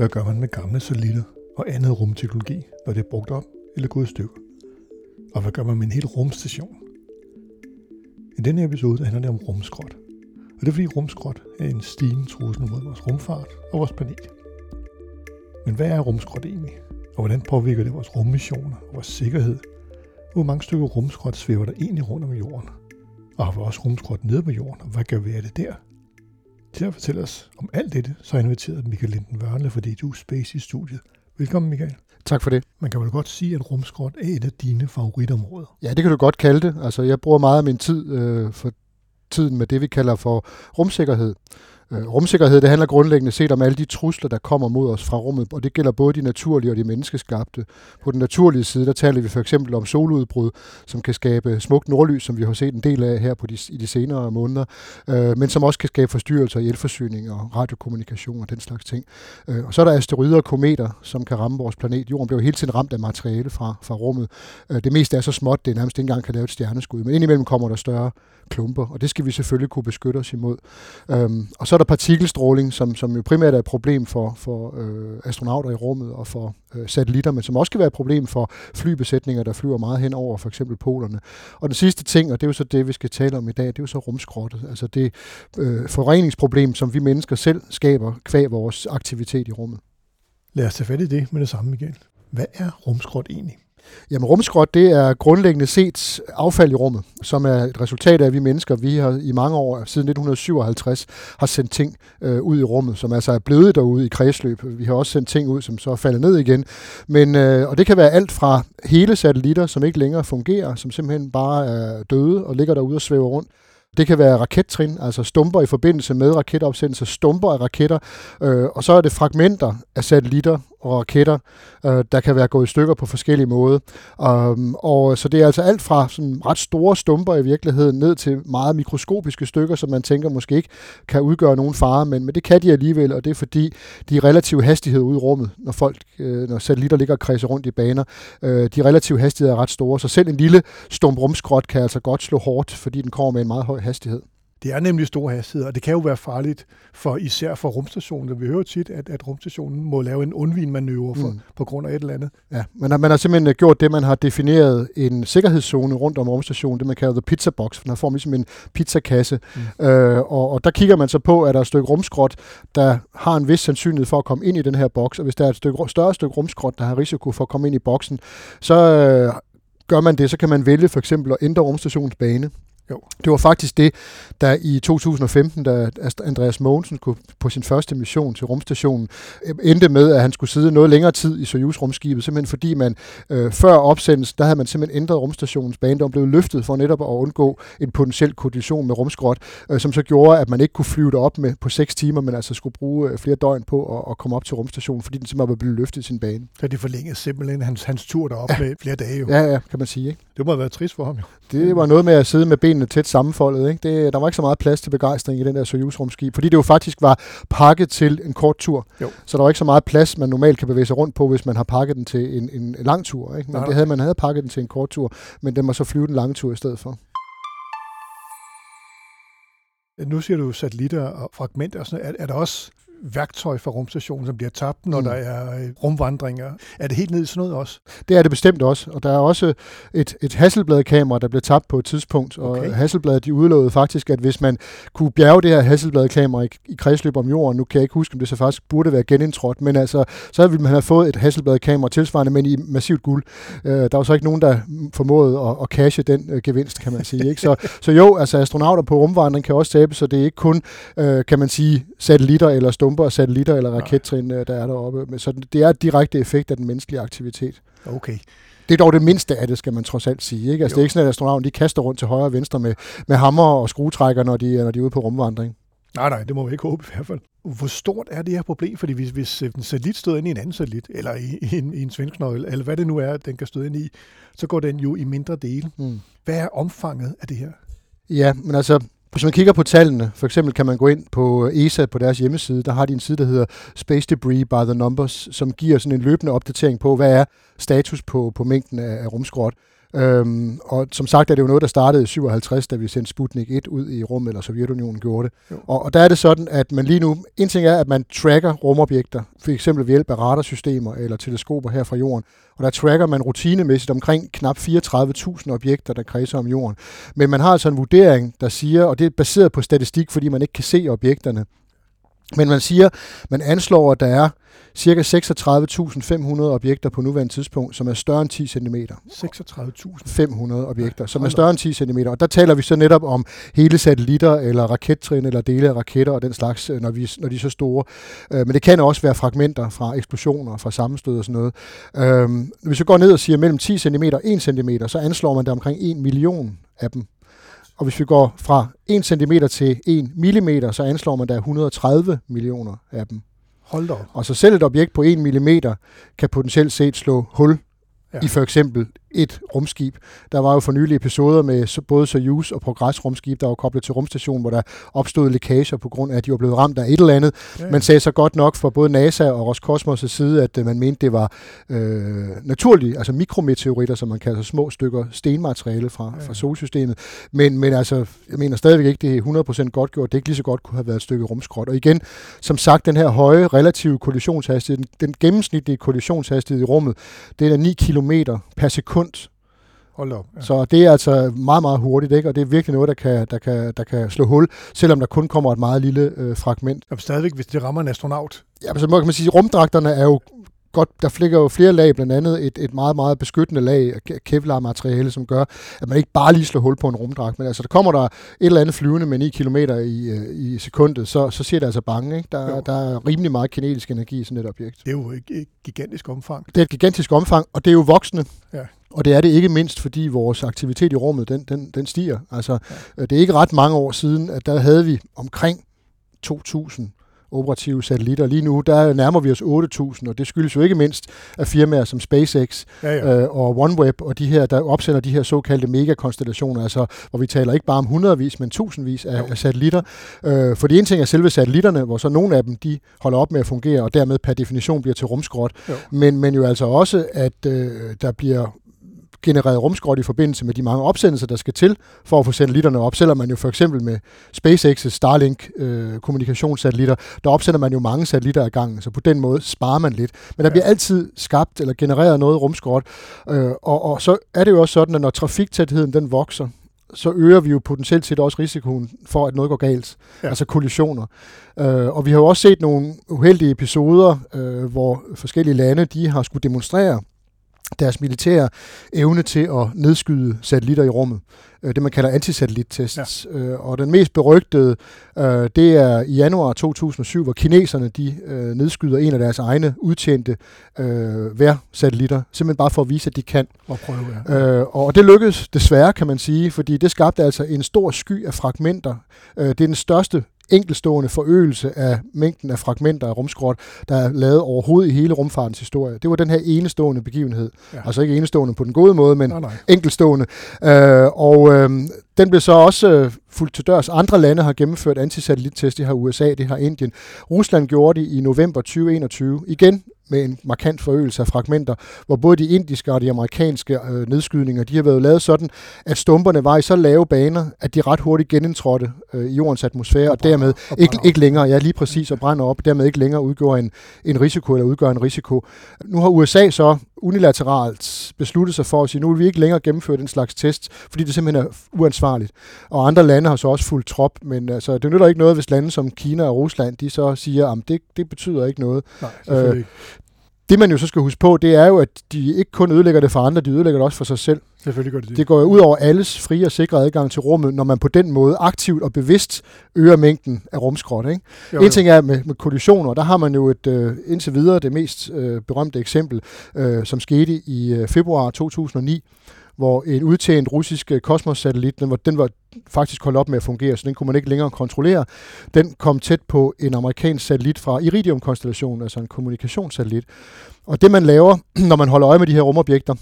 Hvad gør man med gamle satellitter og andet rumteknologi, når det er brugt op eller gået i stykker? Og hvad gør man med en hel rumstation? I denne episode handler det om rumskrot. Og det er fordi rumskrot er en stigende trussel mod vores rumfart og vores planet. Men hvad er rumskrot egentlig? Og hvordan påvirker det vores rummissioner og vores sikkerhed? Hvor mange stykker rumskrot svæver der egentlig rundt om jorden? Og har vi også rumskrot nede på jorden, og hvad gør vi af det der? Til at fortælle os om alt dette, så har jeg inviteret Michael Linden Vørnle fra DTU Space i studiet. Velkommen, Michael. Tak for det. Man kan vel godt sige, at rumskrot er et af dine favoritområder. Ja, det kan du godt kalde det. Altså, jeg bruger meget af min tid øh, for tiden med det, vi kalder for rumsikkerhed. Øh, rumsikkerhed, det handler grundlæggende set om alle de trusler, der kommer mod os fra rummet, og det gælder både de naturlige og de menneskeskabte. På den naturlige side, der taler vi for eksempel om soludbrud, som kan skabe smukt nordlys, som vi har set en del af her på de, i de senere måneder, øh, men som også kan skabe forstyrrelser i elforsyning og radiokommunikation og den slags ting. Øh, og så er der asteroider og kometer, som kan ramme vores planet. Jorden bliver hele tiden ramt af materiale fra, fra rummet. Øh, det meste er så småt, det nærmest ikke engang kan lave et stjerneskud, men indimellem kommer der større klumper, og det skal vi selvfølgelig kunne beskytte os imod. Øhm, og så er der partikelstråling, som, som jo primært er et problem for, for øh, astronauter i rummet og for øh, satellitter, men som også kan være et problem for flybesætninger, der flyver meget hen over for eksempel polerne. Og den sidste ting, og det er jo så det, vi skal tale om i dag, det er jo så rumskrottet, altså det øh, forureningsproblem, som vi mennesker selv skaber kvæg vores aktivitet i rummet. Lad os tage fat i det med det samme igen. Hvad er rumskrot egentlig? Jamen rumskrot, det er grundlæggende set affald i rummet, som er et resultat af, at vi mennesker, vi har i mange år, siden 1957, har sendt ting øh, ud i rummet, som altså er blevet derude i kredsløb. Vi har også sendt ting ud, som så er faldet ned igen. Men, øh, og det kan være alt fra hele satellitter, som ikke længere fungerer, som simpelthen bare er døde og ligger derude og svæver rundt, det kan være rakettrin, altså stumper i forbindelse med raketopsendelser, stumper af raketter, øh, og så er det fragmenter af satellitter og raketter, øh, der kan være gået i stykker på forskellige måder. Um, og øh, så det er altså alt fra sådan ret store stumper i virkeligheden ned til meget mikroskopiske stykker, som man tænker måske ikke kan udgøre nogen fare, men, men det kan de alligevel, og det er fordi de relative hastigheder ude i rummet, når folk, øh, når satellitter ligger og kredser rundt i baner, øh, de relative hastigheder er ret store, så selv en lille stump rumskrot kan altså godt slå hårdt, fordi den kommer med en meget høj hastighed. Det er nemlig stor hastighed, og det kan jo være farligt, for især for rumstationen. Vi hører tit, at, at rumstationen må lave en undvinmanøvre for, mm. på grund af et eller andet. Ja, man har, man har simpelthen gjort det, man har defineret en sikkerhedszone rundt om rumstationen, det man kalder the pizza box, for den har form ligesom en pizzakasse. Mm. Øh, og, og der kigger man så på, at der er et stykke rumskrot, der har en vis sandsynlighed for at komme ind i den her boks, og hvis der er et stykke, større stykke rumskrot, der har risiko for at komme ind i boksen, så øh, gør man det, så kan man vælge for eksempel at ændre rumstationens bane. Jo. Det var faktisk det, der i 2015, da Andreas Mogensen kunne på sin første mission til rumstationen, øh, endte med, at han skulle sidde noget længere tid i Soyuz-rumskibet, simpelthen fordi man øh, før opsendelsen, der havde man simpelthen ændret rumstationens bane, der blev løftet for netop at undgå en potentiel kollision med rumskrot, øh, som så gjorde, at man ikke kunne flyve op med på 6 timer, men altså skulle bruge øh, flere døgn på at, at komme op til rumstationen, fordi den simpelthen var blevet løftet i sin bane. Så det forlængede simpelthen hans, hans tur derop ja. med flere dage. Jo. Ja, ja, kan man sige. Ikke? Det må have været trist for ham jo. Det var noget med at sidde med benene tæt sammenfoldet. Ikke? Det, der var ikke så meget plads til begejstring i den der Soyuz-rumskib, fordi det jo faktisk var pakket til en kort tur. Jo. Så der var ikke så meget plads, man normalt kan bevæge sig rundt på, hvis man har pakket den til en, en lang tur. Ikke? Men Nej. det havde, man havde pakket den til en kort tur, men den må så flyve den lange tur i stedet for. Nu siger du satellitter og fragmenter og sådan Er, er der også værktøj for rumstationen, som bliver tabt, når mm. der er øh, rumvandringer. Er det helt ned i sådan noget også? Det er det bestemt også, og der er også et, et Hasselblad-kamera, der blev tabt på et tidspunkt, og okay. Hasselblad, de udlovede faktisk, at hvis man kunne bjerge det her Hasselblad-kamera i, i kredsløb om jorden, nu kan jeg ikke huske, om det så faktisk burde være genindtrådt, men altså, så ville man have fået et Hasselblad-kamera tilsvarende, men i massivt guld. Uh, der var så ikke nogen, der formåede at, at cashe den uh, gevinst, kan man sige. Ikke? Så, så jo, altså astronauter på rumvandring kan også tabe, så det er ikke kun, uh, kan man sige, satellitter eller stå stumper, satellitter eller rakettrin, øh, der er deroppe. Så det er direkte effekt af den menneskelige aktivitet. Okay. Det er dog det mindste af det, skal man trods alt sige. Ikke? Altså, det er ikke sådan, at astronauten de kaster rundt til højre og venstre med, med hammer og skruetrækker, når de, når de er ude på rumvandring. Nej, nej, det må vi ikke håbe i hvert fald. Hvor stort er det her problem? Fordi hvis, hvis en satellit støder ind i en anden satellit, eller i, i en, i en svensknøgle, eller hvad det nu er, den kan støde ind i, så går den jo i mindre dele. Mm. Hvad er omfanget af det her? Ja, men altså, hvis man kigger på tallene, for eksempel kan man gå ind på øh, ESA på deres hjemmeside, der har de en side, der hedder Space Debris by the Numbers, som giver sådan en løbende opdatering på, hvad er status på, på mængden af, af rumskrot. Øhm, og som sagt er det jo noget, der startede i 57, da vi sendte Sputnik 1 ud i rummet, eller Sovjetunionen gjorde det. Og, og der er det sådan, at man lige nu, en ting er, at man tracker rumobjekter, for eksempel ved hjælp af radarsystemer eller teleskoper her fra jorden, og der tracker man rutinemæssigt omkring knap 34.000 objekter, der kredser om jorden. Men man har altså en vurdering, der siger, og det er baseret på statistik, fordi man ikke kan se objekterne, men man siger, man anslår, at der er ca. 36.500 objekter på nuværende tidspunkt, som er større end 10 cm. 36.500 objekter, som er større end 10 cm. Og der taler vi så netop om hele satellitter, eller rakettrin, eller dele af raketter og den slags, øh, når, vi, når de er så store. Øh, men det kan også være fragmenter fra eksplosioner, fra sammenstød og sådan noget. Øhm, hvis vi går ned og siger mellem 10 cm og 1 cm, så anslår man der omkring 1 million af dem. Og hvis vi går fra 1 cm til 1 mm, så anslår man, at der er 130 millioner af dem. Hold da. Og så selv et objekt på 1 mm kan potentielt set slå hul ja. i for eksempel et rumskib. Der var jo for nylig episoder med både Soyuz og Progress rumskib, der var koblet til rumstationen, hvor der opstod lækager på grund af, at de var blevet ramt af et eller andet. Ja. Man sagde så godt nok fra både NASA og Roscosmos' side, at øh, man mente, det var øh, naturligt, altså mikrometeoritter, som man kalder små stykker stenmateriale fra, ja. fra solsystemet. Men, men altså, jeg mener stadigvæk ikke, det er 100% godt gjort. Det ikke lige så godt kunne have været et stykke rumskrot. Og igen, som sagt, den her høje relative kollisionshastighed, den, den gennemsnitlige kollisionshastighed i rummet, det er 9 km per sekund. Hold op. Ja. Så det er altså meget, meget hurtigt, ikke? og det er virkelig noget, der kan, der kan, der kan slå hul, selvom der kun kommer et meget lille øh, fragment. Og stadigvæk, hvis det rammer en astronaut. Ja, så må man sige, rumdragterne er jo godt, der fligger jo flere lag, blandt andet et, et meget, meget beskyttende lag af Kevlar-materiale, som gør, at man ikke bare lige slår hul på en rumdragt, men altså der kommer der et eller andet flyvende med 9 km i, øh, i sekundet, så, så siger det altså bange. Ikke? Der, der er rimelig meget kinetisk energi i sådan et objekt. Det er jo et, et gigantisk omfang. Det er et gigantisk omfang, og det er jo voksne. Ja. Og det er det ikke mindst, fordi vores aktivitet i rummet, den, den, den stiger. Altså, ja. Det er ikke ret mange år siden, at der havde vi omkring 2.000 operative satellitter. Lige nu, der nærmer vi os 8.000, og det skyldes jo ikke mindst af firmaer som SpaceX ja, ja. Øh, og OneWeb, og de her, der opsender de her såkaldte megakonstellationer, altså hvor vi taler ikke bare om hundredvis, men tusindvis af, af satellitter. Øh, for det ene ting er selve satellitterne, hvor så nogle af dem, de holder op med at fungere, og dermed per definition bliver til rumskrot. Men, men jo altså også, at øh, der bliver genereret rumskrot i forbindelse med de mange opsendelser, der skal til for at få satellitterne op. Selvom man jo for eksempel med SpaceX's Starlink øh, kommunikationssatellitter, der opsender man jo mange satellitter ad gangen, så på den måde sparer man lidt. Men der bliver altid skabt eller genereret noget rumskrot, øh, og, og så er det jo også sådan, at når trafiktætheden den vokser, så øger vi jo potentielt set også risikoen for, at noget går galt. Ja. Altså kollisioner. Øh, og vi har jo også set nogle uheldige episoder, øh, hvor forskellige lande de har skulle demonstrere deres evne til at nedskyde satellitter i rummet. Øh, det, man kalder antisatellittests. Ja. Øh, og den mest berygtede, øh, det er i januar 2007, hvor kineserne de nedskyder en af deres egne udtjente værsatellitter, simpelthen bare for at vise, at de kan. Og prøve, ja. Og det lykkedes desværre, kan man sige, fordi det skabte altså en stor sky af fragmenter. Det er den største enkelstående forøgelse af mængden af fragmenter af rumskrot, der er lavet overhovedet i hele rumfartens historie. Det var den her enestående begivenhed. Ja. Altså ikke enestående på den gode måde, men nej, nej. enkelstående. Øh, og øh, den blev så også øh, fuldt til dørs. Andre lande har gennemført antisatellittest. Det har USA, det har Indien. Rusland gjorde det i november 2021. Igen med en markant forøgelse af fragmenter, hvor både de indiske og de amerikanske øh, nedskydninger, de har været lavet sådan, at stumperne var i så lave baner, at de ret hurtigt genindtrådte øh, i jordens atmosfære, og, og dermed og ikke, ikke længere, ja lige præcis, og brænder op, dermed ikke længere udgjorde en, en risiko, eller udgør en risiko. Nu har USA så unilateralt besluttet sig for at sige, nu vil vi ikke længere gennemføre den slags test, fordi det simpelthen er uansvarligt. Og andre lande har så også fuldt trop, men altså, det nytter ikke noget, hvis lande som Kina og Rusland, de så siger, at det, det betyder ikke noget. Nej, øh, det man jo så skal huske på, det er jo, at de ikke kun ødelægger det for andre, de ødelægger det også for sig selv. Selvfølgelig gør det det. Det går jo ud over alles frie og sikre adgang til rummet, når man på den måde aktivt og bevidst øger mængden af rumskrot. Ikke? Jo, jo. En ting er med, med kollisioner, der har man jo et øh, indtil videre det mest øh, berømte eksempel, øh, som skete i øh, februar 2009, hvor en udtjent russisk øh, kosmossatellit, den var, den var faktisk holdt op med at fungere, så den kunne man ikke længere kontrollere. Den kom tæt på en amerikansk satellit fra Iridium-konstellationen, altså en kommunikationssatellit. Og det man laver, når man holder øje med de her rumobjekter,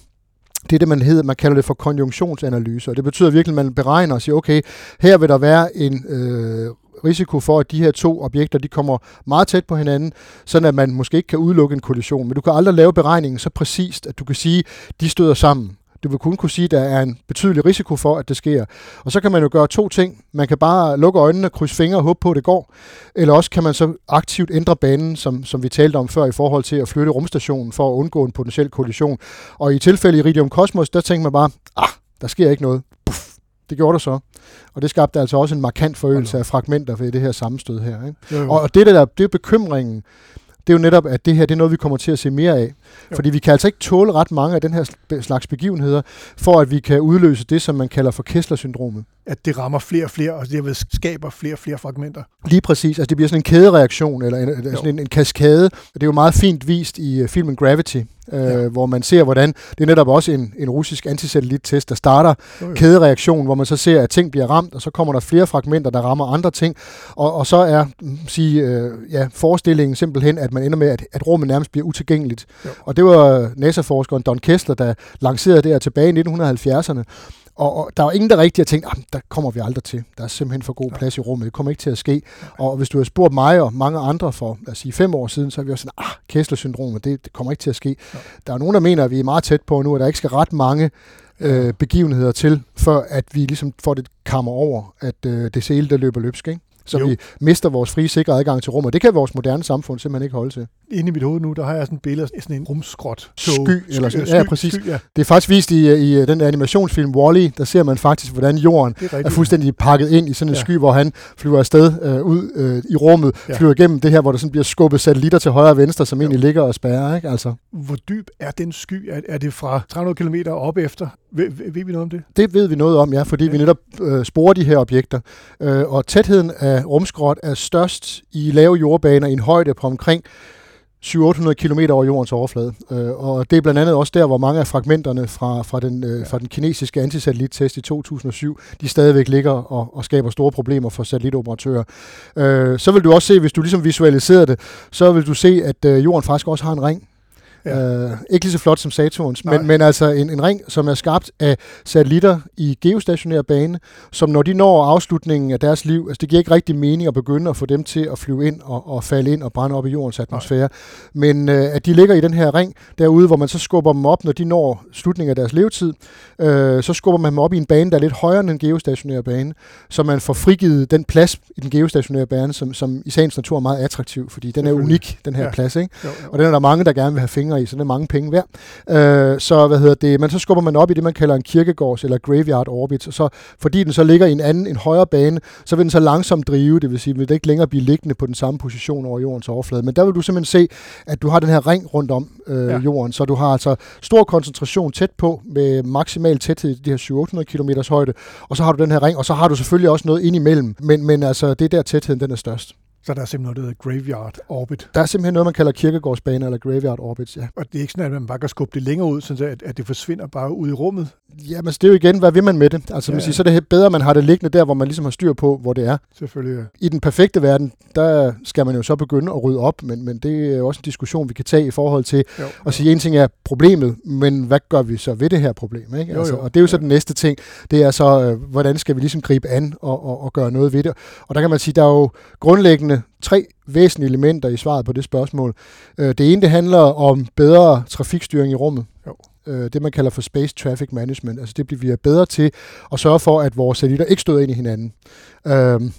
det er det, man, hedder, man kalder det for konjunktionsanalyse, og det betyder virkelig, at man beregner og siger, okay, her vil der være en øh, risiko for, at de her to objekter de kommer meget tæt på hinanden, sådan at man måske ikke kan udelukke en kollision. Men du kan aldrig lave beregningen så præcist, at du kan sige, at de støder sammen. Du vil kun kunne sige, at der er en betydelig risiko for, at det sker. Og så kan man jo gøre to ting. Man kan bare lukke øjnene, krydse fingre og håbe på, at det går. Eller også kan man så aktivt ændre banen, som, som vi talte om før, i forhold til at flytte rumstationen for at undgå en potentiel kollision. Og i tilfælde i Iridium Cosmos, der tænker man bare, ah, der sker ikke noget. Puff, det gjorde der så. Og det skabte altså også en markant forøgelse af fragmenter ved det her sammenstød her. Ikke? Jo, jo. Og det der, det er bekymringen, det er jo netop, at det her det er noget, vi kommer til at se mere af. Jo. Fordi vi kan altså ikke tåle ret mange af den her slags begivenheder, for at vi kan udløse det, som man kalder for Kessler-syndromet. At det rammer flere og flere, og det skaber flere og flere fragmenter. Lige præcis. Altså det bliver sådan en kædereaktion, eller en, sådan en, en kaskade. Og det er jo meget fint vist i uh, filmen Gravity, øh, ja. hvor man ser, hvordan det er netop også en, en russisk antisatellittest, der starter jo, jo. kædereaktion, hvor man så ser, at ting bliver ramt, og så kommer der flere fragmenter, der rammer andre ting, og, og så er mm, sige, øh, ja, forestillingen simpelthen, at man ender med, at, at rummet nærmest bliver utilgængeligt. Jo. Og det var NASA-forskeren Don Kessler, der lancerede det her tilbage i 1970'erne, og, og der var ingen, der rigtig har tænkt, at der kommer vi aldrig til. Der er simpelthen for god plads i rummet. Det kommer ikke til at ske. Og hvis du har spurgt mig og mange andre for, lad os sige, fem år siden, så har vi også sådan, ah, Kessler-syndromet, det, det kommer ikke til at ske. Ja. Der er nogen, der mener, at vi er meget tæt på nu, at der ikke skal ret mange øh, begivenheder til, før at vi ligesom får det kammer over, at øh, det hele, der løber løbsk. Ikke? Så jo. vi mister vores frie, sikre adgang til rummet. Det kan vores moderne samfund simpelthen ikke holde til. Inde i mit hoved nu, der har jeg sådan et billede af sådan en rumskrot. Sky, eller sky, ja, præcis. Sky, ja. Det er faktisk vist i, i den animationsfilm Wall-E, der ser man faktisk, hvordan jorden er, er fuldstændig pakket ind i sådan en ja. sky, hvor han flyver afsted øh, ud øh, i rummet, ja. flyver igennem det her, hvor der sådan bliver skubbet satellitter til højre og venstre, som jo. egentlig ligger og spærrer. Ikke? Altså. Hvor dyb er den sky? Er, er det fra 300 km op efter? Ved, ved vi noget om det? Det ved vi noget om, ja, fordi ja. vi netop øh, sporer de her objekter. Øh, og tætheden af rumskrot er størst i lave jordbaner i en højde på omkring 700-800 km over jordens overflade. Øh, og det er blandt andet også der, hvor mange af fragmenterne fra, fra, den, øh, fra den kinesiske antisatellittest i 2007, de stadigvæk ligger og, og skaber store problemer for satellitoperatører. Øh, så vil du også se, hvis du ligesom visualiserer det, så vil du se, at øh, jorden faktisk også har en ring. Ja. Øh, ikke lige så flot som Saturns, men, men altså en, en ring, som er skabt af satellitter i geostationær bane, som når de når afslutningen af deres liv, altså det giver ikke rigtig mening at begynde at få dem til at flyve ind og, og falde ind og brænde op i jordens atmosfære. Nej. Men øh, at de ligger i den her ring derude, hvor man så skubber dem op, når de når slutningen af deres levetid, øh, så skubber man dem op i en bane, der er lidt højere end en geostationær bane, så man får frigivet den plads i den geostationære bane, som, som i sagens natur er meget attraktiv, fordi den er unik, den her ja. plads. Ikke? Jo, jo. Og den er der mange, der gerne vil have fingre i, så det er mange penge værd. Øh, så hvad hedder det, men så skubber man op i det, man kalder en kirkegårds eller graveyard orbit, og så fordi den så ligger i en anden, en højere bane, så vil den så langsomt drive, det vil sige, vil det ikke længere blive liggende på den samme position over jordens overflade. Men der vil du simpelthen se, at du har den her ring rundt om øh, ja. jorden, så du har altså stor koncentration tæt på, med maksimal tæthed i de her 700-800 km højde, og så har du den her ring, og så har du selvfølgelig også noget ind imellem, men, men altså, det er der tætheden den er størst. Så der er simpelthen noget, der hedder graveyard orbit. Der er simpelthen noget, man kalder kirkegårdsbane eller graveyard orbit, ja. Og det er ikke sådan, at man bare kan skubbe det længere ud, så at, at det forsvinder bare ud i rummet? Ja, men det er jo igen, hvad vil man med det? Altså, ja, ja. så er det bedre, at man har det liggende der, hvor man ligesom har styr på, hvor det er. Selvfølgelig, ja. I den perfekte verden, der skal man jo så begynde at rydde op, men, men det er jo også en diskussion, vi kan tage i forhold til jo, at sige, en ting er problemet, men hvad gør vi så ved det her problem? Ikke? Altså, jo. Og det er jo så ja. den næste ting, det er så, øh, hvordan skal vi ligesom gribe an og, og, og gøre noget ved det? Og der kan man sige, der er jo grundlæggende tre væsentlige elementer i svaret på det spørgsmål. Øh, det ene, det handler om bedre trafikstyring i rummet. Jo. Øh, det, man kalder for Space Traffic Management. Altså det bliver vi bedre til at sørge for, at vores satellitter ikke støder ind i hinanden. Øhm,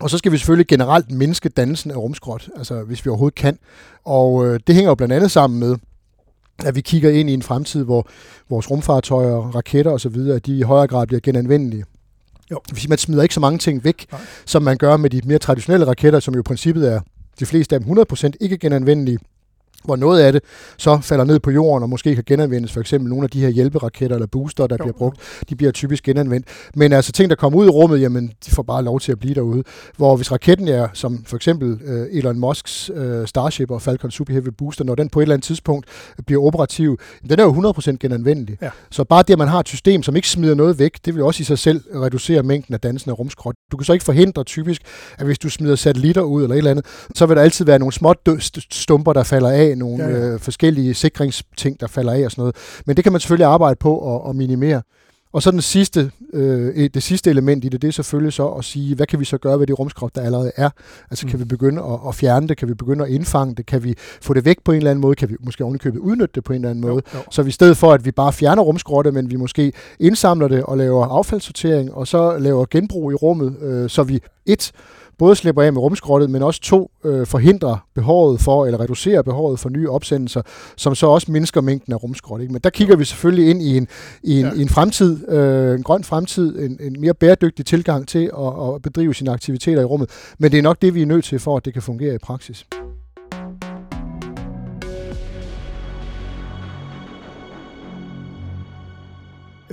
og så skal vi selvfølgelig generelt mindske dannelsen af rumskrot, altså hvis vi overhovedet kan. Og øh, det hænger jo blandt andet sammen med, at vi kigger ind i en fremtid, hvor vores rumfartøjer, raketter osv., at de i højere grad bliver genanvendelige. Jo. Man smider ikke så mange ting væk, Nej. som man gør med de mere traditionelle raketter, som jo i princippet er de fleste af dem 100% ikke genanvendelige. Hvor noget af det så falder ned på jorden og måske kan genanvendes. For eksempel nogle af de her hjælperaketter eller booster, der jo. bliver brugt, de bliver typisk genanvendt. Men altså ting, der kommer ud i rummet, jamen de får bare lov til at blive derude. Hvor hvis raketten er, som for eksempel øh, Elon Musks øh, Starship og Falcon Super Heavy Booster, når den på et eller andet tidspunkt bliver operativ, den er jo 100% genanvendelig. Ja. Så bare det, at man har et system, som ikke smider noget væk, det vil også i sig selv reducere mængden af dansende rumskrot. Du kan så ikke forhindre typisk, at hvis du smider satellitter ud eller et eller andet, så vil der altid være nogle små stumper, der falder af, nogle ja, ja. Øh, forskellige sikringsting, der falder af og sådan noget. Men det kan man selvfølgelig arbejde på at, at minimere. Og så den sidste, øh, det sidste element i det, det er selvfølgelig så at sige, hvad kan vi så gøre ved det rumskrot, der allerede er? Altså mm. kan vi begynde at, at fjerne det? Kan vi begynde at indfange det? Kan vi få det væk på en eller anden måde? Kan vi måske ovenikøbet udnytte det på en eller anden måde? Jo, jo. Så vi i stedet for, at vi bare fjerner rumskrottet, men vi måske indsamler det og laver affaldssortering, og så laver genbrug i rummet, øh, så vi et både slipper af med rumskrottet, men også to øh, forhindrer behovet for, eller reducerer behovet for nye opsendelser, som så også mindsker mængden af rumskrot. Ikke? Men der kigger vi selvfølgelig ind i en, i en, ja. i en fremtid, øh, en grøn fremtid, en, en mere bæredygtig tilgang til at, at bedrive sine aktiviteter i rummet. Men det er nok det, vi er nødt til, for at det kan fungere i praksis.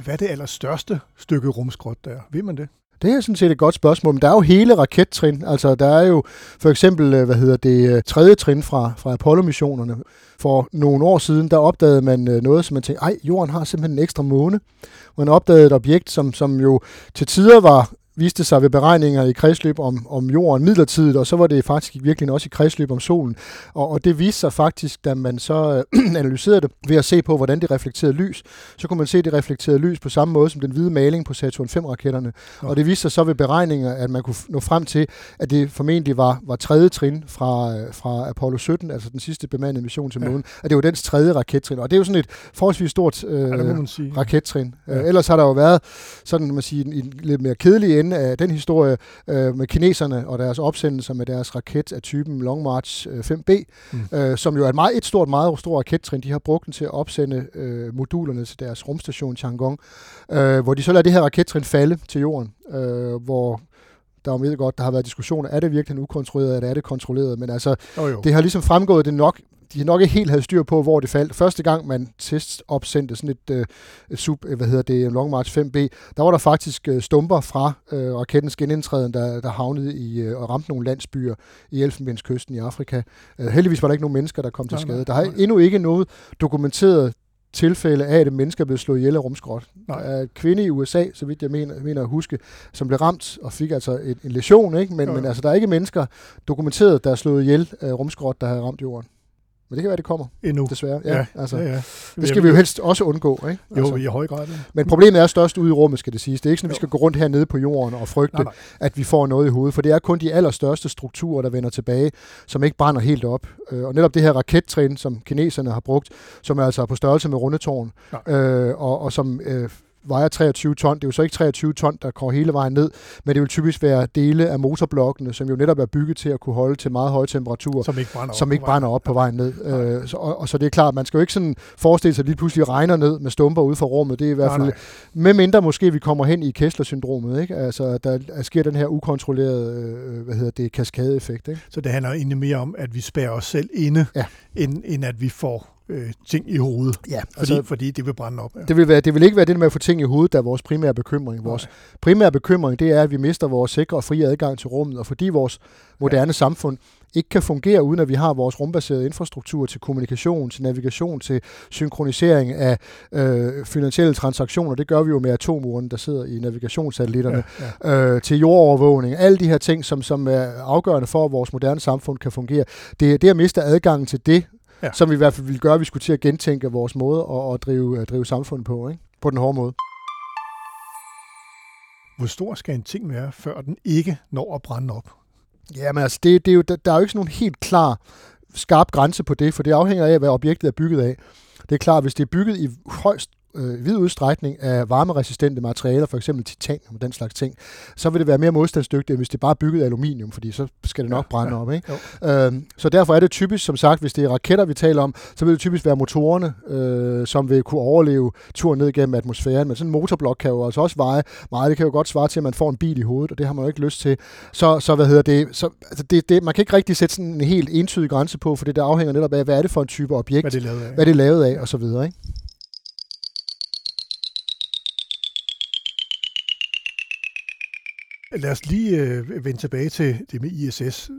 Hvad er det allerstørste stykke rumskrot der? Ved man det? Det er sådan set et godt spørgsmål, men der er jo hele rakettrin. Altså, der er jo for eksempel, øh, hvad hedder det, øh, tredje trin fra, fra Apollo-missionerne. For nogle år siden, der opdagede man øh, noget, som man tænkte, ej, jorden har simpelthen en ekstra måne. Man opdagede et objekt, som, som jo til tider var viste sig ved beregninger i kredsløb om, om jorden midlertidigt, og så var det faktisk virkelig også i kredsløb om solen. Og, og det viste sig faktisk, da man så øh, analyserede det ved at se på, hvordan det reflekterede lys, så kunne man se, det reflekterede lys på samme måde som den hvide maling på Saturn 5-raketterne. Ja. Og det viste sig så ved beregninger, at man kunne nå frem til, at det formentlig var, var tredje trin fra, øh, fra Apollo 17, altså den sidste bemandede mission til månen, ja. at det var dens tredje rakettrin. Og det er jo sådan et forholdsvis stort øh, ja, rakettrin. Ja. Øh, ellers har der jo været sådan, man siger, en, en lidt mere kedelig ende af den historie øh, med kineserne og deres opsendelser med deres raket af typen Long March 5B, øh, mm. øh, som jo er et, meget, et stort, meget stort rakettrin. De har brugt den til at opsende øh, modulerne til deres rumstation Tiangong, øh, hvor de så lader det her rakettrin falde til jorden, øh, hvor der er jo godt, der har været diskussioner, er det virkelig ukontrolleret, eller er det kontrolleret, men altså, oh, jo. det har ligesom fremgået, det nok de har nok ikke helt havde styr på, hvor det faldt. Første gang, man testopsendte sådan et, øh, et sub, øh, hvad hedder det, Long March 5B, der var der faktisk øh, stumper fra øh, rakettens genindtræden, der, der havnede i øh, og ramte nogle landsbyer i Elfenbenskysten i Afrika. Øh, heldigvis var der ikke nogen mennesker, der kom til skade. Der har endnu ikke noget dokumenteret tilfælde af, at et menneske er blevet slået ihjel af rumskrot. Der er et kvinde i USA, så vidt jeg mener, mener at huske, som blev ramt og fik altså en, en lesion, ikke? Men, men altså, der er ikke mennesker dokumenteret, der er slået ihjel af rumskrot, der har ramt jorden. Men det kan være, det kommer. Endnu. Desværre. Ja, ja, altså, ja, ja. Det skal vi jo helst også undgå. Ikke? Altså. Jo, i høj grad. Ja. Men problemet er størst ude i rummet, skal det siges. Det er ikke sådan, at vi skal gå rundt hernede på jorden og frygte, nej, nej. at vi får noget i hovedet. For det er kun de allerstørste strukturer, der vender tilbage, som ikke brænder helt op. Øh, og netop det her rakettræn, som kineserne har brugt, som er altså på størrelse med rundetårn, øh, og, og som øh, vejer 23 ton. Det er jo så ikke 23 ton, der går hele vejen ned, men det vil typisk være dele af motorblokkene, som jo netop er bygget til at kunne holde til meget høje temperaturer, som ikke brænder som op, ikke brænder op på vejen ned. Ja. Øh, så, og, og så det er klart, man skal jo ikke sådan forestille sig, at lige pludselig regner ned med stumper ude fra rummet. Det er i hvert fald, nej, nej. med mindre måske vi kommer hen i Kessler-syndromet, ikke? Altså, der, der sker den her ukontrollerede, øh, hvad hedder det, kaskadeeffekt. Ikke? Så det handler egentlig mere om, at vi spærer os selv inde, ja. end, end at vi får øh, ting i hovedet, ja, fordi, altså, fordi det vil brænde op. Ja. Det, vil være, det vil ikke være det med at få ting i hovedet, der er vores primære bekymring. Vores Nej. primære bekymring, det er, at vi mister vores sikre og frie adgang til rummet, og fordi vores moderne ja. samfund ikke kan fungere, uden at vi har vores rumbaserede infrastruktur til kommunikation, til navigation, til synkronisering af øh, finansielle transaktioner. Det gør vi jo med atomurene, der sidder i navigationssatellitterne, ja, ja. Øh, til jordovervågning. Alle de her ting, som, som er afgørende for, at vores moderne samfund kan fungere. Det, det at miste adgangen til det, ja. som vi i hvert fald ville gøre, at vi skulle til at gentænke vores måde at, at drive, at drive samfundet på, ikke? på den hårde måde. Hvor stor skal en ting være, før den ikke når at brænde op? Jamen altså, det, det er jo, der, der er jo ikke sådan nogen helt klar, skarp grænse på det, for det afhænger af, hvad objektet er bygget af. Det er klart, hvis det er bygget i højst øh, vid udstrækning af varmeresistente materialer, for eksempel titan og den slags ting, så vil det være mere modstandsdygtigt, end hvis det bare er bygget af aluminium, fordi så skal det nok ja, brænde ja, op. Ikke? Øhm, så derfor er det typisk, som sagt, hvis det er raketter, vi taler om, så vil det typisk være motorerne, øh, som vil kunne overleve turen ned gennem atmosfæren. Men sådan en motorblok kan jo altså også veje meget. Det kan jo godt svare til, at man får en bil i hovedet, og det har man jo ikke lyst til. Så, så hvad hedder det? Så, altså det, det, man kan ikke rigtig sætte sådan en helt entydig grænse på, for det der afhænger netop af, hvad er det for en type objekt, hvad det er lavet af, hvad det er lavet af og så videre. Ikke? Lad os lige øh, vende tilbage til det med ISS.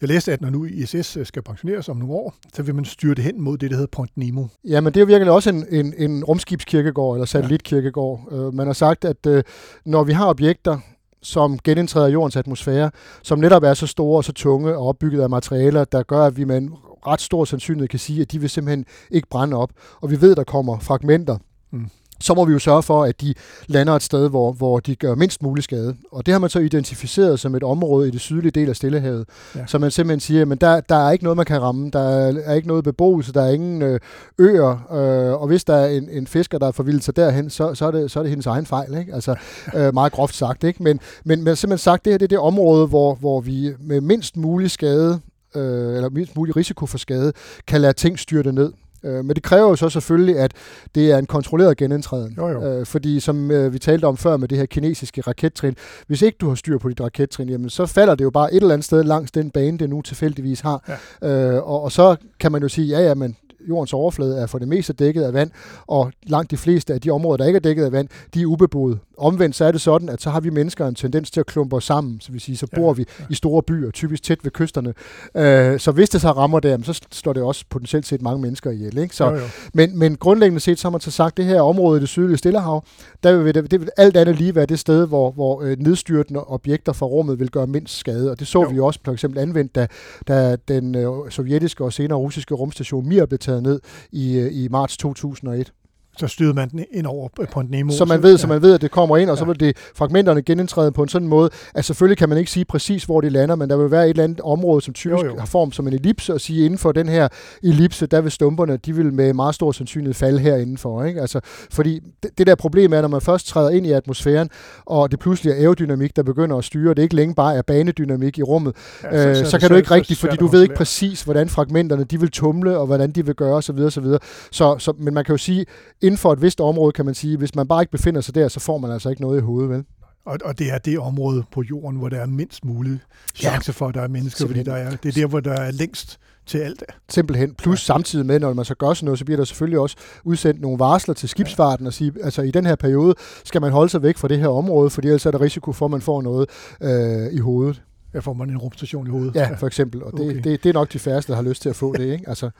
Jeg læste, at når nu ISS øh, skal pensioneres om nogle år, så vil man styre det hen mod det, der hedder Point Nemo. Ja, men det er virkelig også en, en, en rumskibskirkegård eller satellitkirkegård. Ja. Uh, man har sagt, at uh, når vi har objekter, som genindtræder jordens atmosfære, som netop er så store og så tunge og opbygget af materialer, der gør, at vi med en ret stor sandsynlighed kan sige, at de vil simpelthen ikke brænde op. Og vi ved, at der kommer fragmenter mm så må vi jo sørge for, at de lander et sted, hvor, hvor de gør mindst mulig skade. Og det har man så identificeret som et område i det sydlige del af Stillehavet. Ja. Så man simpelthen siger, men der, der er ikke noget, man kan ramme. Der er ikke noget beboelse, der er ingen øh, øer. Øh, og hvis der er en, en fisker, der er forvildet sig derhen, så, så, er det, så er det hendes egen fejl. Ikke? Altså øh, meget groft sagt. Ikke? Men, men, men simpelthen sagt, det her det er det område, hvor, hvor vi med mindst mulig skade øh, eller mindst mulig risiko for skade, kan lade ting styrte ned. Øh, men det kræver jo så selvfølgelig, at det er en kontrolleret genindtræden. Jo, jo. Øh, fordi som øh, vi talte om før med det her kinesiske rakettrin, hvis ikke du har styr på dit rakettrin, jamen så falder det jo bare et eller andet sted langs den bane, det nu tilfældigvis har. Ja. Øh, og, og så kan man jo sige, ja ja, men jordens overflade er for det meste dækket af vand, og langt de fleste af de områder, der ikke er dækket af vand, de er ubeboede. Omvendt så er det sådan, at så har vi mennesker en tendens til at klumpe os sammen, så, vil sige, så bor ja, vi ja. i store byer, typisk tæt ved kysterne. Øh, så hvis det så rammer der, så står det også potentielt set mange mennesker ihjel. Ikke? Så, jo, jo. Men, men grundlæggende set, så har man så sagt, det her område i det sydlige Stillehav, der vil det, det vil alt andet lige være det sted, hvor, hvor øh, nedstyrtende objekter fra rummet vil gøre mindst skade. Og det så jo. vi også for eksempel anvendt, da, da den øh, sovjetiske og senere russiske rumstation Mir blev taget ned i, øh, i marts 2001 så styrede man den ind over på en Nemo. Så man ved, ja. så man ved, at det kommer ind, og ja. så vil det fragmenterne genindtræde på en sådan måde, at selvfølgelig kan man ikke sige præcis, hvor de lander, men der vil være et eller andet område, som typisk jo, jo. har form som en ellipse, og sige, inden for den her ellipse, der vil stumperne, de vil med meget stor sandsynlighed falde her indenfor. Ikke? Altså, fordi det, det der problem er, når man først træder ind i atmosfæren, og det pludselig er aerodynamik, der begynder at styre, det ikke længe bare er banedynamik i rummet, ja, så, øh, så, så, så kan du ikke rigtigt, fordi du ved ikke præcis, hvordan fragmenterne de vil tumle, og hvordan de vil gøre osv. osv. Så, så, men man kan jo sige, inden for et vist område, kan man sige, hvis man bare ikke befinder sig der, så får man altså ikke noget i hovedet, vel? Og, og det er det område på jorden, hvor der er mindst mulig chance ja. for, at der er mennesker, fordi der er, det er der, hvor der er længst til alt. Simpelthen. Plus ja. samtidig med, når man så gør sådan noget, så bliver der selvfølgelig også udsendt nogle varsler til skibsfarten og sige, altså i den her periode skal man holde sig væk fra det her område, fordi ellers er der risiko for, at man får noget øh, i hovedet. Ja, får man en rumstation i hovedet. Ja, for eksempel. Og det, okay. det, det er nok de færreste, der har lyst til at få det. Ikke? Altså.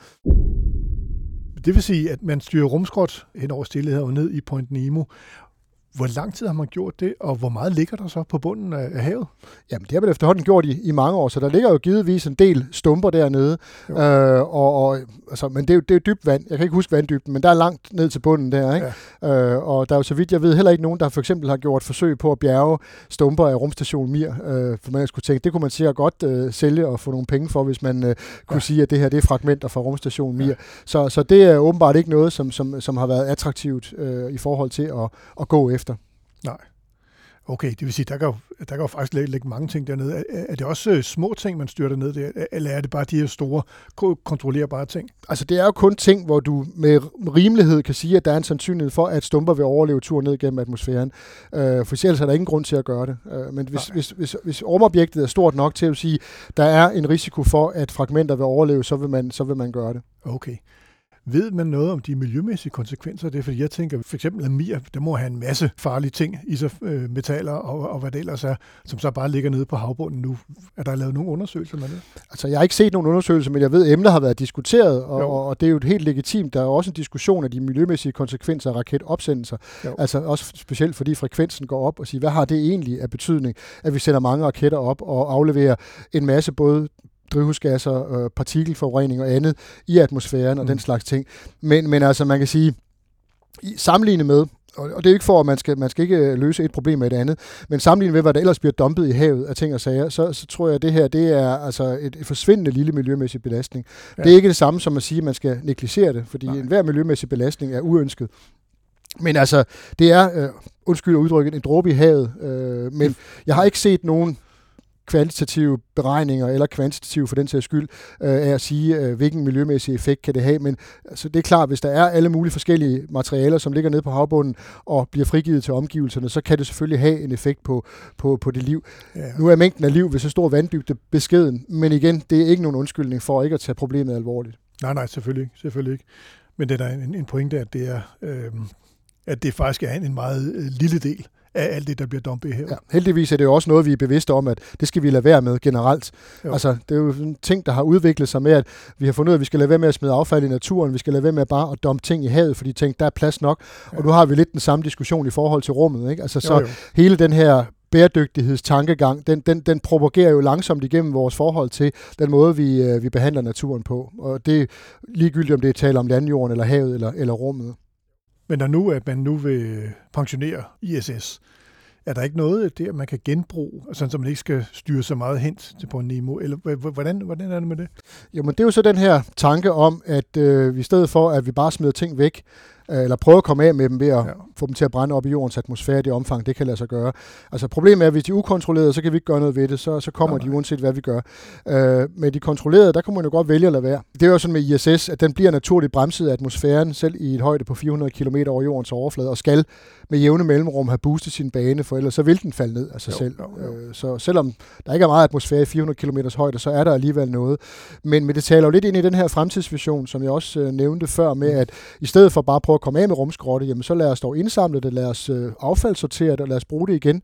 Det vil sige, at man styrer rumskrot hen over stillehavet ned i Point Nemo, hvor lang tid har man gjort det, og hvor meget ligger der så på bunden af, af havet? Jamen, det har man efterhånden gjort i, i mange år, så der ligger jo givetvis en del stumper dernede. Øh, og, og, altså, men det er, jo, det er jo dybt vand. Jeg kan ikke huske vanddybden, men der er langt ned til bunden der. Ikke? Ja. Øh, og der er jo så vidt jeg ved heller ikke nogen, der for eksempel har gjort forsøg på at bjerge stumper af rumstation Mir. Øh, for man skulle tænke, det kunne man sikkert godt øh, sælge og få nogle penge for, hvis man øh, kunne ja. sige, at det her det er fragmenter fra rumstation Mir. Ja. Så, så det er åbenbart ikke noget, som, som, som har været attraktivt øh, i forhold til at, at gå efter. Nej. Okay, det vil sige, der kan jo, der kan jo faktisk lægge mange ting dernede. Er, er det også øh, små ting, man styrer dernede der, eller er det bare de her store, kontrollerbare ting? Altså, det er jo kun ting, hvor du med rimelighed kan sige, at der er en sandsynlighed for, at stumper vil overleve tur ned gennem atmosfæren. Øh, for ellers er der ingen grund til at gøre det. Øh, men hvis, hvis, hvis, hvis rumobjektet er stort nok til at sige, der er en risiko for, at fragmenter vil overleve, så vil man, så vil man gøre det. Okay. Ved man noget om de miljømæssige konsekvenser af det? Fordi jeg tænker, for eksempel amir, der må have en masse farlige ting i sig, øh, metaller og, og hvad det ellers er, som så bare ligger nede på havbunden nu. Er der lavet nogle undersøgelser med det? Altså, jeg har ikke set nogen undersøgelser, men jeg ved, at emnet har været diskuteret, og, og det er jo helt legitimt. Der er også en diskussion af de miljømæssige konsekvenser af raketopsendelser. Jo. Altså også specielt fordi frekvensen går op og siger, hvad har det egentlig af betydning, at vi sender mange raketter op og afleverer en masse både drivhusgasser, øh, partikelforurening og andet i atmosfæren og mm. den slags ting. Men, men altså, man kan sige, sammenlignet med, og det er ikke for, at man skal, man skal ikke øh, løse et problem med et andet, men sammenlignet med, hvad der ellers bliver dumpet i havet af ting og sager, så, så tror jeg, at det her det er altså et, et forsvindende lille miljømæssig belastning. Ja. Det er ikke det samme som at sige, at man skal negligere det, fordi Nej. enhver miljømæssig belastning er uønsket. Men altså, det er, øh, undskyld udtrykket, en dråbe i havet. Øh, men jeg har ikke set nogen kvantitative beregninger, eller kvantitative for den sags skyld, øh, af at sige, øh, hvilken miljømæssig effekt kan det have. Men altså, det er klart, hvis der er alle mulige forskellige materialer, som ligger nede på havbunden og bliver frigivet til omgivelserne, så kan det selvfølgelig have en effekt på, på, på det liv. Ja. Nu er mængden af liv ved så stor vanddybde beskeden, men igen, det er ikke nogen undskyldning for ikke at tage problemet alvorligt. Nej, nej, selvfølgelig. Selvfølgelig ikke. Men det er en, en pointe, at det er, øh, at det faktisk er en meget øh, lille del af alt det, der bliver dumpet her. Ja, heldigvis er det jo også noget, vi er bevidste om, at det skal vi lade være med generelt. Jo. Altså, det er jo en ting, der har udviklet sig med, at vi har fundet ud af, at vi skal lade være med at smide affald i naturen, vi skal lade være med bare at dumpe ting i havet, fordi tænk, der er plads nok. Ja. Og nu har vi lidt den samme diskussion i forhold til rummet. Ikke? Altså, så jo, jo. hele den her bæredygtighedstankegang, den, den, den propagerer jo langsomt igennem vores forhold til den måde, vi, øh, vi behandler naturen på. Og det er ligegyldigt, om det er tale om landjorden, eller havet, eller, eller rummet. Men når nu, at man nu vil pensionere ISS, er der ikke noget der, man kan genbruge, sådan så man ikke skal styre så meget hen til på en Nemo? Eller hvordan, hvordan er det med det? Jo, men det er jo så den her tanke om, at øh, i stedet for, at vi bare smider ting væk, eller prøve at komme af med dem ved at ja. få dem til at brænde op i jordens atmosfære i det omfang, det kan lade sig gøre. Altså problemet er, at hvis de er ukontrollerede, så kan vi ikke gøre noget ved det, så, så kommer ja, de uanset hvad vi gør. Øh, med de kontrollerede, der kan man jo godt vælge at lade være. Det er jo sådan med ISS, at den bliver naturligt bremset af atmosfæren, selv i et højde på 400 km over jordens overflade, og skal med jævne mellemrum have boostet sin bane, for ellers så vil den falde ned af sig jo, selv. Jo, jo. Øh, så selvom der ikke er meget atmosfære i 400 km højde, så er der alligevel noget. Men, men det taler jo lidt ind i den her fremtidsvision, som jeg også øh, nævnte før, med mm. at i stedet for bare at prøve at komme af med rumskrotte, jamen så lad os dog indsamle det, lad os øh, affaldssortere det, og lad os bruge det igen.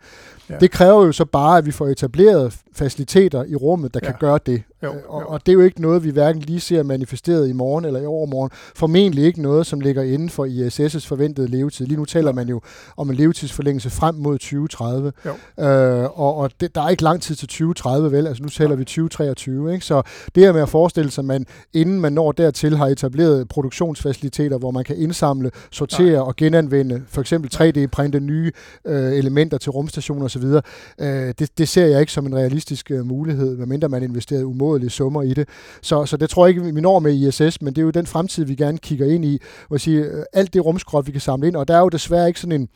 Ja. Det kræver jo så bare, at vi får etableret faciliteter i rummet, der ja. kan gøre det. Jo, øh, og, jo. og det er jo ikke noget, vi hverken lige ser manifesteret i morgen eller i overmorgen. Formentlig ikke noget, som ligger inden for ISS' forventede levetid. Lige nu taler man jo om en levetidsforlængelse frem mod 2030. Jo. Øh, og og det, der er ikke lang tid til 2030, vel? Altså nu taler vi 2023, ikke? Så det her med at forestille sig, at man inden man når dertil har etableret produktionsfaciliteter, hvor man kan indsamle, sortere Nej. og genanvende, for eksempel 3D-printe nye øh, elementer til rumstationer osv., øh, det, det ser jeg ikke som en realistisk øh, mulighed, medmindre man investerer umådelige summer i det. Så, så det tror jeg ikke, vi når med ISS, men det er jo den fremtid, vi gerne kigger ind i, hvor sige, øh, alt det rumskrot, vi kan samle ind, og der er jo desværre ikke sådan en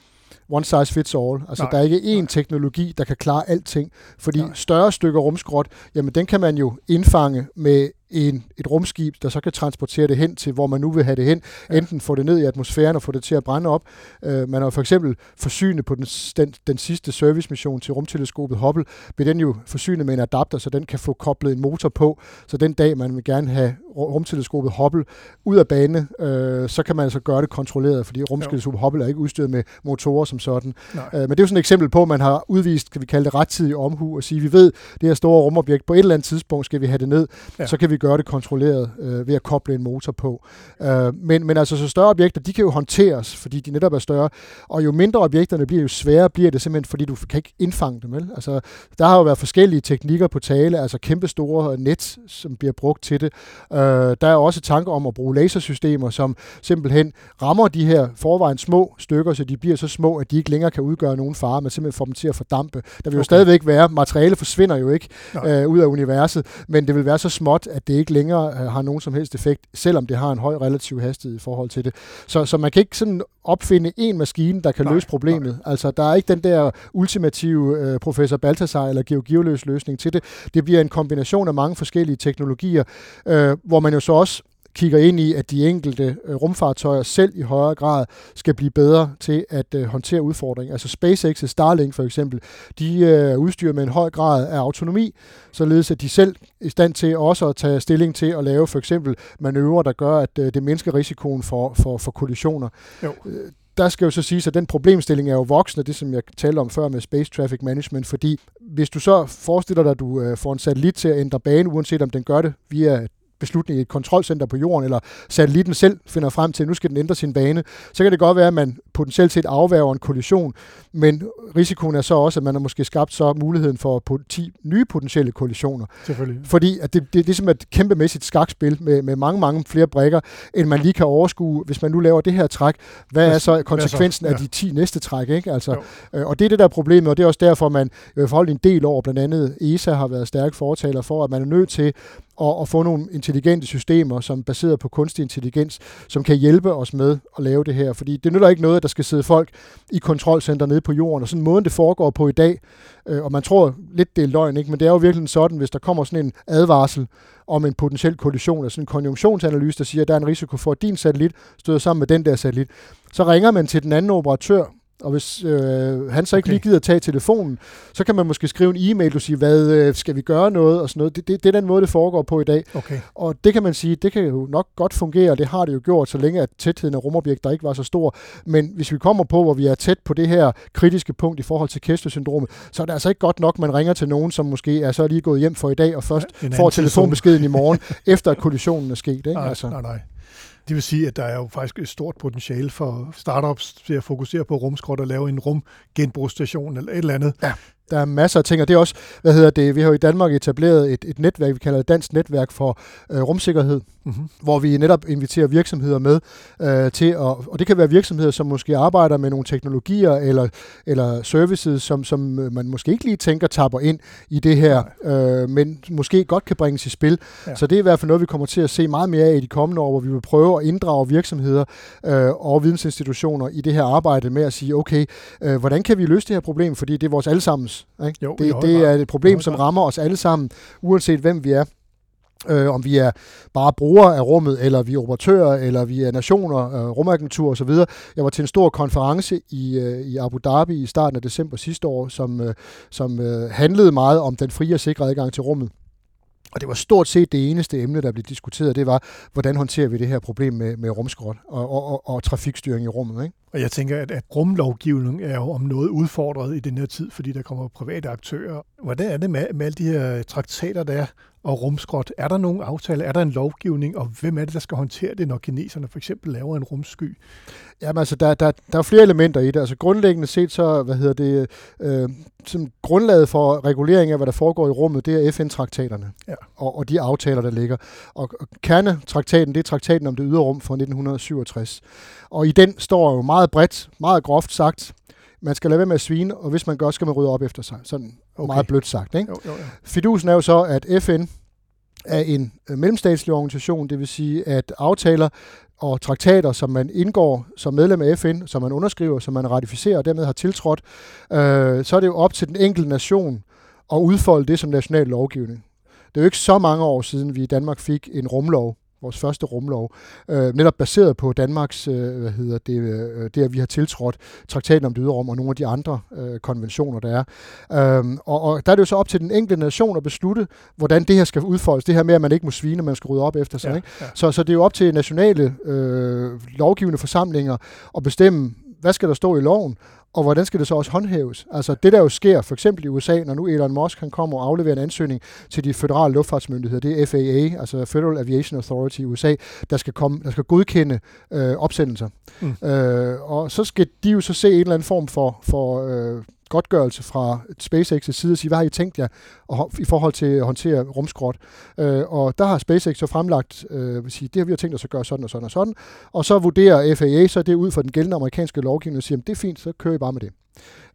one size fits all. Altså, nej, der er ikke én nej. teknologi, der kan klare alting. Fordi nej. større stykker rumskrot, jamen den kan man jo indfange med en, et rumskib, der så kan transportere det hen til, hvor man nu vil have det hen. Ja. Enten få det ned i atmosfæren og få det til at brænde op. Uh, man har for eksempel forsynet på den, den, den sidste servicemission til rumteleskopet Hubble, bliver den jo forsynet med en adapter, så den kan få koblet en motor på. Så den dag, man vil gerne have rumteleskopet Hubble ud af bane, uh, så kan man altså gøre det kontrolleret, fordi rumteleskopet Hubble er ikke udstyret med motorer som sådan. Uh, men det er jo sådan et eksempel på, at man har udvist, kan vi kalde det rettidig omhu, og sige, vi ved, det her store rumobjekt, på et eller andet tidspunkt skal vi have det ned, ja. så kan vi gøre det kontrolleret øh, ved at koble en motor på. Øh, men, men altså så større objekter, de kan jo håndteres, fordi de netop er større, og jo mindre objekterne bliver, jo sværere bliver det simpelthen, fordi du kan ikke indfange dem. Vel? Altså, der har jo været forskellige teknikker på tale, altså kæmpe store net, som bliver brugt til det. Øh, der er også tanker om at bruge lasersystemer, som simpelthen rammer de her forvejen små stykker, så de bliver så små, at de ikke længere kan udgøre nogen fare, men simpelthen får dem til at fordampe. Der vil okay. jo stadigvæk være, materiale forsvinder jo ikke øh, ud af universet, men det vil være så småt, at det ikke længere øh, har nogen som helst effekt, selvom det har en høj relativ hastighed i forhold til det. Så, så man kan ikke sådan opfinde en maskine, der kan nej, løse problemet. Nej. Altså, der er ikke den der ultimative øh, professor Balthasar eller georgioløs løsning til det. Det bliver en kombination af mange forskellige teknologier, øh, hvor man jo så også kigger ind i, at de enkelte øh, rumfartøjer selv i højere grad skal blive bedre til at øh, håndtere udfordringer. Altså SpaceX og Starlink for eksempel, de øh, er udstyret med en høj grad af autonomi, således at de selv er i stand til også at tage stilling til at lave for eksempel manøvrer, der gør, at det mindsker risikoen for, for, for kollisioner. Jo der skal jo så sige, at den problemstilling er jo voksende, det som jeg talte om før med Space Traffic Management, fordi hvis du så forestiller dig, at du får en satellit til at ændre bane, uanset om den gør det via beslutning i et kontrolcenter på jorden, eller satellitten selv finder frem til, at nu skal den ændre sin bane, så kan det godt være, at man potentielt set afværger en kollision, men risikoen er så også, at man har måske skabt så muligheden for 10 nye potentielle kollisioner. Selvfølgelig. Fordi at det, det, er ligesom et kæmpemæssigt skakspil med, med mange, mange flere brækker, end man lige kan overskue, hvis man nu laver det her træk. Hvad er så konsekvensen af de 10 næste træk? Ikke? Altså, øh, og det er det der problemet, og det er også derfor, man i hvert fald en del år, blandt andet ESA har været stærk fortaler for, at man er nødt til og, og få nogle intelligente systemer, som er baseret på kunstig intelligens, som kan hjælpe os med at lave det her. Fordi det nytter ikke noget, at der skal sidde folk i kontrolcenter nede på jorden, og sådan måden det foregår på i dag, øh, og man tror lidt, det er løgn, ikke? men det er jo virkelig sådan, hvis der kommer sådan en advarsel om en potentiel kollision, altså en konjunktionsanalyse, der siger, at der er en risiko for, at din satellit støder sammen med den der satellit, så ringer man til den anden operatør, og hvis øh, han så ikke okay. lige gider tage telefonen, så kan man måske skrive en e-mail, og sige, hvad øh, skal vi gøre noget, og sådan noget. Det, det, det er den måde, det foregår på i dag. Okay. Og det kan man sige, det kan jo nok godt fungere, og det har det jo gjort, så længe at tætheden af rumobjekter ikke var så stor. Men hvis vi kommer på, hvor vi er tæt på det her kritiske punkt i forhold til Kessler-syndromet, så er det altså ikke godt nok, man ringer til nogen, som måske er så lige gået hjem for i dag, og først ja, får telefonbeskeden i morgen, efter at kollisionen er sket. Ikke? Nej, altså. nej, nej. Det vil sige, at der er jo faktisk et stort potentiale for startups til at fokusere på rumskrot og lave en rumgenbrugsstation eller et eller andet. Ja. Der er masser af ting, og det er også, hvad hedder det, vi har jo i Danmark etableret et, et netværk, vi kalder det Dansk Netværk for øh, Rumsikkerhed, mm-hmm. hvor vi netop inviterer virksomheder med øh, til, at, og det kan være virksomheder, som måske arbejder med nogle teknologier eller, eller services, som, som man måske ikke lige tænker tapper ind i det her, øh, men måske godt kan bringes i spil. Ja. Så det er i hvert fald noget, vi kommer til at se meget mere af i de kommende år, hvor vi vil prøve at inddrage virksomheder øh, og vidensinstitutioner i det her arbejde med at sige, okay, øh, hvordan kan vi løse det her problem, fordi det er vores allesammens ikke? Jo, det, det er et problem, som rammer os alle sammen, uanset hvem vi er. Øh, om vi er bare brugere af rummet, eller vi er operatører, eller vi er nationer, øh, rumagentur osv. Jeg var til en stor konference i, øh, i Abu Dhabi i starten af december sidste år, som, øh, som øh, handlede meget om den frie og sikre adgang til rummet. Og det var stort set det eneste emne, der blev diskuteret, det var, hvordan håndterer vi det her problem med, med rumskrot og, og, og, og trafikstyring i rummet. Ikke? Og jeg tænker, at, at rumlovgivning er jo om noget udfordret i den her tid, fordi der kommer private aktører. Hvordan er det med, med alle de her traktater, der er og rumskrot? Er der nogen aftale? Er der en lovgivning? Og hvem er det, der skal håndtere det, når kineserne for eksempel laver en rumsky? Jamen altså, der, der, der er flere elementer i det. Altså grundlæggende set så, hvad hedder det, øh, som grundlaget for regulering af, hvad der foregår i rummet, det er FN-traktaterne ja. og, og de aftaler, der ligger. Og, og kernetraktaten, det er traktaten om det ydre rum fra 1967. Og i den står jo meget bredt, meget groft sagt, man skal lade være med at svine, og hvis man gør, skal man rydde op efter sig. Sådan okay. meget blødt sagt. Ikke? Jo, jo, jo. Fidusen er jo så, at FN er en øh, mellemstatslig organisation, det vil sige, at aftaler og traktater, som man indgår som medlem af FN, som man underskriver, som man ratificerer og dermed har tiltrådt, øh, så er det jo op til den enkelte nation at udfolde det som national lovgivning. Det er jo ikke så mange år siden, vi i Danmark fik en rumlov, vores første rumlov, øh, netop baseret på Danmarks, øh, hvad hedder det, øh, det, at vi har tiltrådt traktaten om det ydre rum og nogle af de andre øh, konventioner, der er. Øh, og, og der er det jo så op til den enkelte nation at beslutte, hvordan det her skal udfoldes. Det her med, at man ikke må svine, man skal rydde op efter sig. Ja, ikke? Ja. Så, så det er jo op til nationale øh, lovgivende forsamlinger at bestemme, hvad skal der stå i loven, og hvordan skal det så også håndhæves? Altså det, der jo sker, for eksempel i USA, når nu Elon Musk han kommer og afleverer en ansøgning til de federale luftfartsmyndigheder, det er FAA, altså Federal Aviation Authority i USA, der skal, komme, der skal godkende øh, opsendelser. Mm. Øh, og så skal de jo så se en eller anden form for, for øh, godtgørelse fra SpaceX' side og sige, hvad har I tænkt jer i forhold til at håndtere rumskrot? Øh, og der har SpaceX så fremlagt, øh, vil sige, det har vi jo tænkt os at gøre sådan og sådan og sådan, og så vurderer FAA så det ud fra den gældende amerikanske lovgivning og siger, det er fint, så kører I bare med det.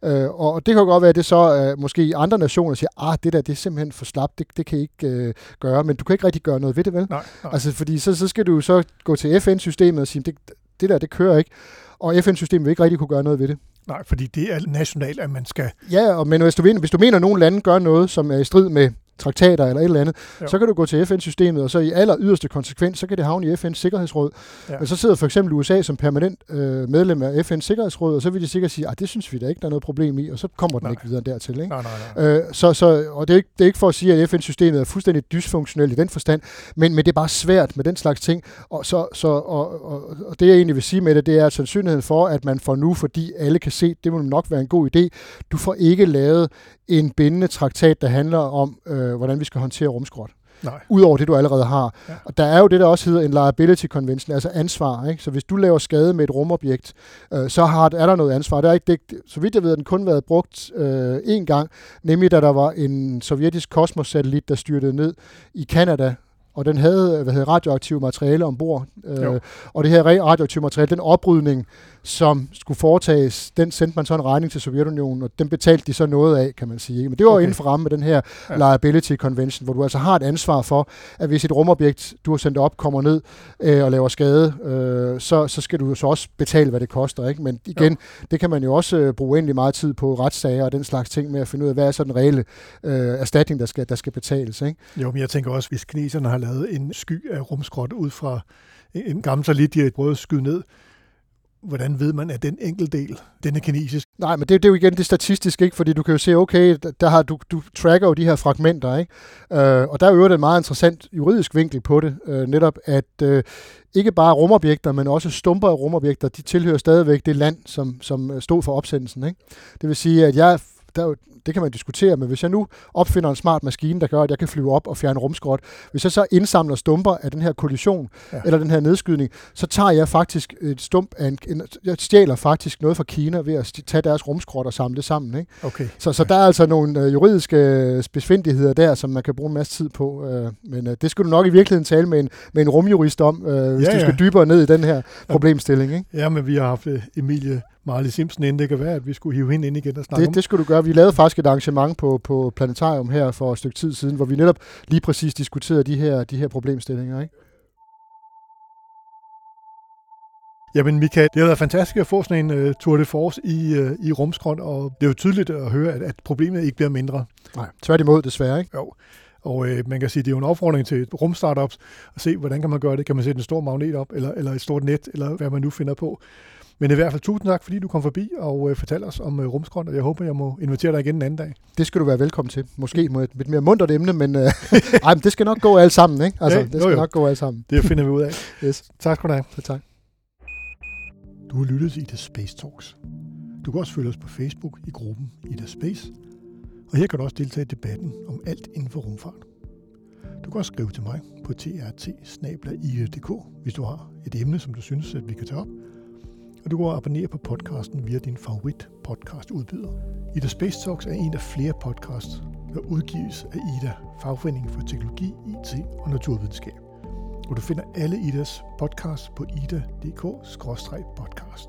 Øh, og det kan godt være, at det så øh, måske andre nationer siger, ah, det der, det er simpelthen for slapt, det, det kan I ikke øh, gøre, men du kan ikke rigtig gøre noget ved det, vel? Nej, nej. Altså, fordi så, så skal du så gå til FN-systemet og sige, det, det der, det kører ikke, og FN-systemet vil ikke rigtig kunne gøre noget ved det. Nej, fordi det er nationalt, at man skal... Ja, og, men hvis du, hvis du mener, at nogle lande gør noget, som er i strid med traktater eller et eller andet, jo. så kan du gå til FN-systemet, og så i aller yderste konsekvens, så kan det havne i FN's Sikkerhedsråd. Ja. Men så sidder for eksempel USA som permanent øh, medlem af FN's Sikkerhedsråd, og så vil de sikkert sige, at det synes vi da ikke, der er noget problem i, og så kommer den nej. ikke videre dertil. Ikke? Nej, nej, nej. Øh, så, så, og det er, ikke, det er ikke for at sige, at FN-systemet er fuldstændig dysfunktionelt i den forstand, men, men det er bare svært med den slags ting. Og, så, så, og, og, og det jeg egentlig vil sige med det, det er at sandsynligheden for, at man får nu, fordi alle kan se, det vil nok være en god idé, du får ikke lavet en bindende traktat, der handler om, øh, hvordan vi skal håndtere rumskrot. Nej. Udover det, du allerede har. Ja. Og der er jo det, der også hedder en liability convention, altså ansvar. Ikke? Så hvis du laver skade med et rumobjekt, øh, så har, er der noget ansvar. Der er ikke, det, så vidt jeg ved, at den kun været brugt øh, én gang, nemlig da der var en sovjetisk kosmossatellit, der styrtede ned i Kanada og den havde hvad hedder, radioaktive materiale ombord. Jo. Øh, og det her radioaktive materiale, den oprydning, som skulle foretages, den sendte man så en regning til Sovjetunionen, og den betalte de så noget af, kan man sige. Men det var okay. Inden for ramme med den her Ja. liability convention, hvor du altså har et ansvar for, at hvis et rumobjekt, du har sendt op, kommer ned øh, og laver skade, øh, så, så skal du jo så også betale, hvad det koster. Ikke? Men igen, jo. det kan man jo også øh, bruge egentlig meget tid på retssager og den slags ting med at finde ud af, hvad er så den reelle øh, erstatning, der skal, der skal betales. Ikke? Jo, men jeg tænker også, hvis kineserne har lavet en sky af rumskrot ud fra en gammel satellit, de har prøvet at skyde ned, hvordan ved man, at den enkelte del, den er kinesisk? Nej, men det, det er jo igen det statistiske, ikke? fordi du kan jo se, okay, der- har, du, du tracker jo de her fragmenter, ikke? Øh, og der er jo en meget interessant juridisk vinkel på det, øh, netop at øh, ikke bare rumobjekter, men også stumper af rumobjekter, de tilhører stadigvæk det land, som, som øh, stod for opsendelsen. Ikke? Det vil sige, at jeg, der jo, det kan man diskutere, men hvis jeg nu opfinder en smart maskine, der gør, at jeg kan flyve op og fjerne rumskrot, hvis jeg så indsamler stumper af den her kollision, Ja. eller den her nedskydning, så tager jeg faktisk et stump af en, en jeg stjæler faktisk noget fra Kina ved at tage deres rumskrot og samle det sammen. Ikke? Okay. Så, så der er altså nogle øh, juridiske øh, spidsfindigheder der, som man kan bruge en masse tid på. Øh, men øh, det skulle du nok i virkeligheden tale med en, med en rumjurist om, øh, hvis Ja, ja, du skal dybere ned i den her problemstilling. Ikke? Ja, men vi har haft øh, Emilie Marley Simpson inden. Det kan være, at vi skulle hive hende ind igen og snakke om Det, det skulle du gøre. Vi lavede faktisk et arrangement på, på Planetarium her for et stykke tid siden, hvor vi netop lige præcis diskuterede de her, de her problemstillinger. Ikke? Jamen Michael, det har været fantastisk at få sådan en uh, tour de force i, uh, i rumskrot, og det er jo tydeligt at høre, at, at problemet ikke bliver mindre. Nej, tværtimod desværre. Ikke? Jo. Og øh, man kan sige, det er jo en opfordring til rumstartups at se, hvordan kan man gøre det. Kan man sætte en stor magnet op, eller, eller et stort net, eller hvad man nu finder på. Men i hvert fald tusind tak, fordi du kom forbi og øh, fortalte os om øh, rumskrot, og jeg håber, jeg må invitere dig igen en anden dag. Det skal du være velkommen til. Måske med et lidt mere muntert emne, men, øh, ej, men det skal nok gå alt sammen. Ikke? Altså, Ja, det jo, skal jo. nok gå alt sammen. Det finder vi ud af. Yes, Tak skal du have. så tak. Du har lyttet til Ida Space Talks. Du kan også følge os på Facebook i gruppen Ida Space. Og her kan du også deltage i debatten om alt inden for rumfart. Du kan også skrive til mig på trt hvis du har et emne, som du synes, at vi kan tage op. Og du kan abonnere på podcasten via din favorit podcast udbyder. Ida Space Talks er en af flere podcasts, der udgives af Ida, Fagforeningen for Teknologi, IT og Naturvidenskab. Og du finder alle Idas podcasts på ida.dk-podcast.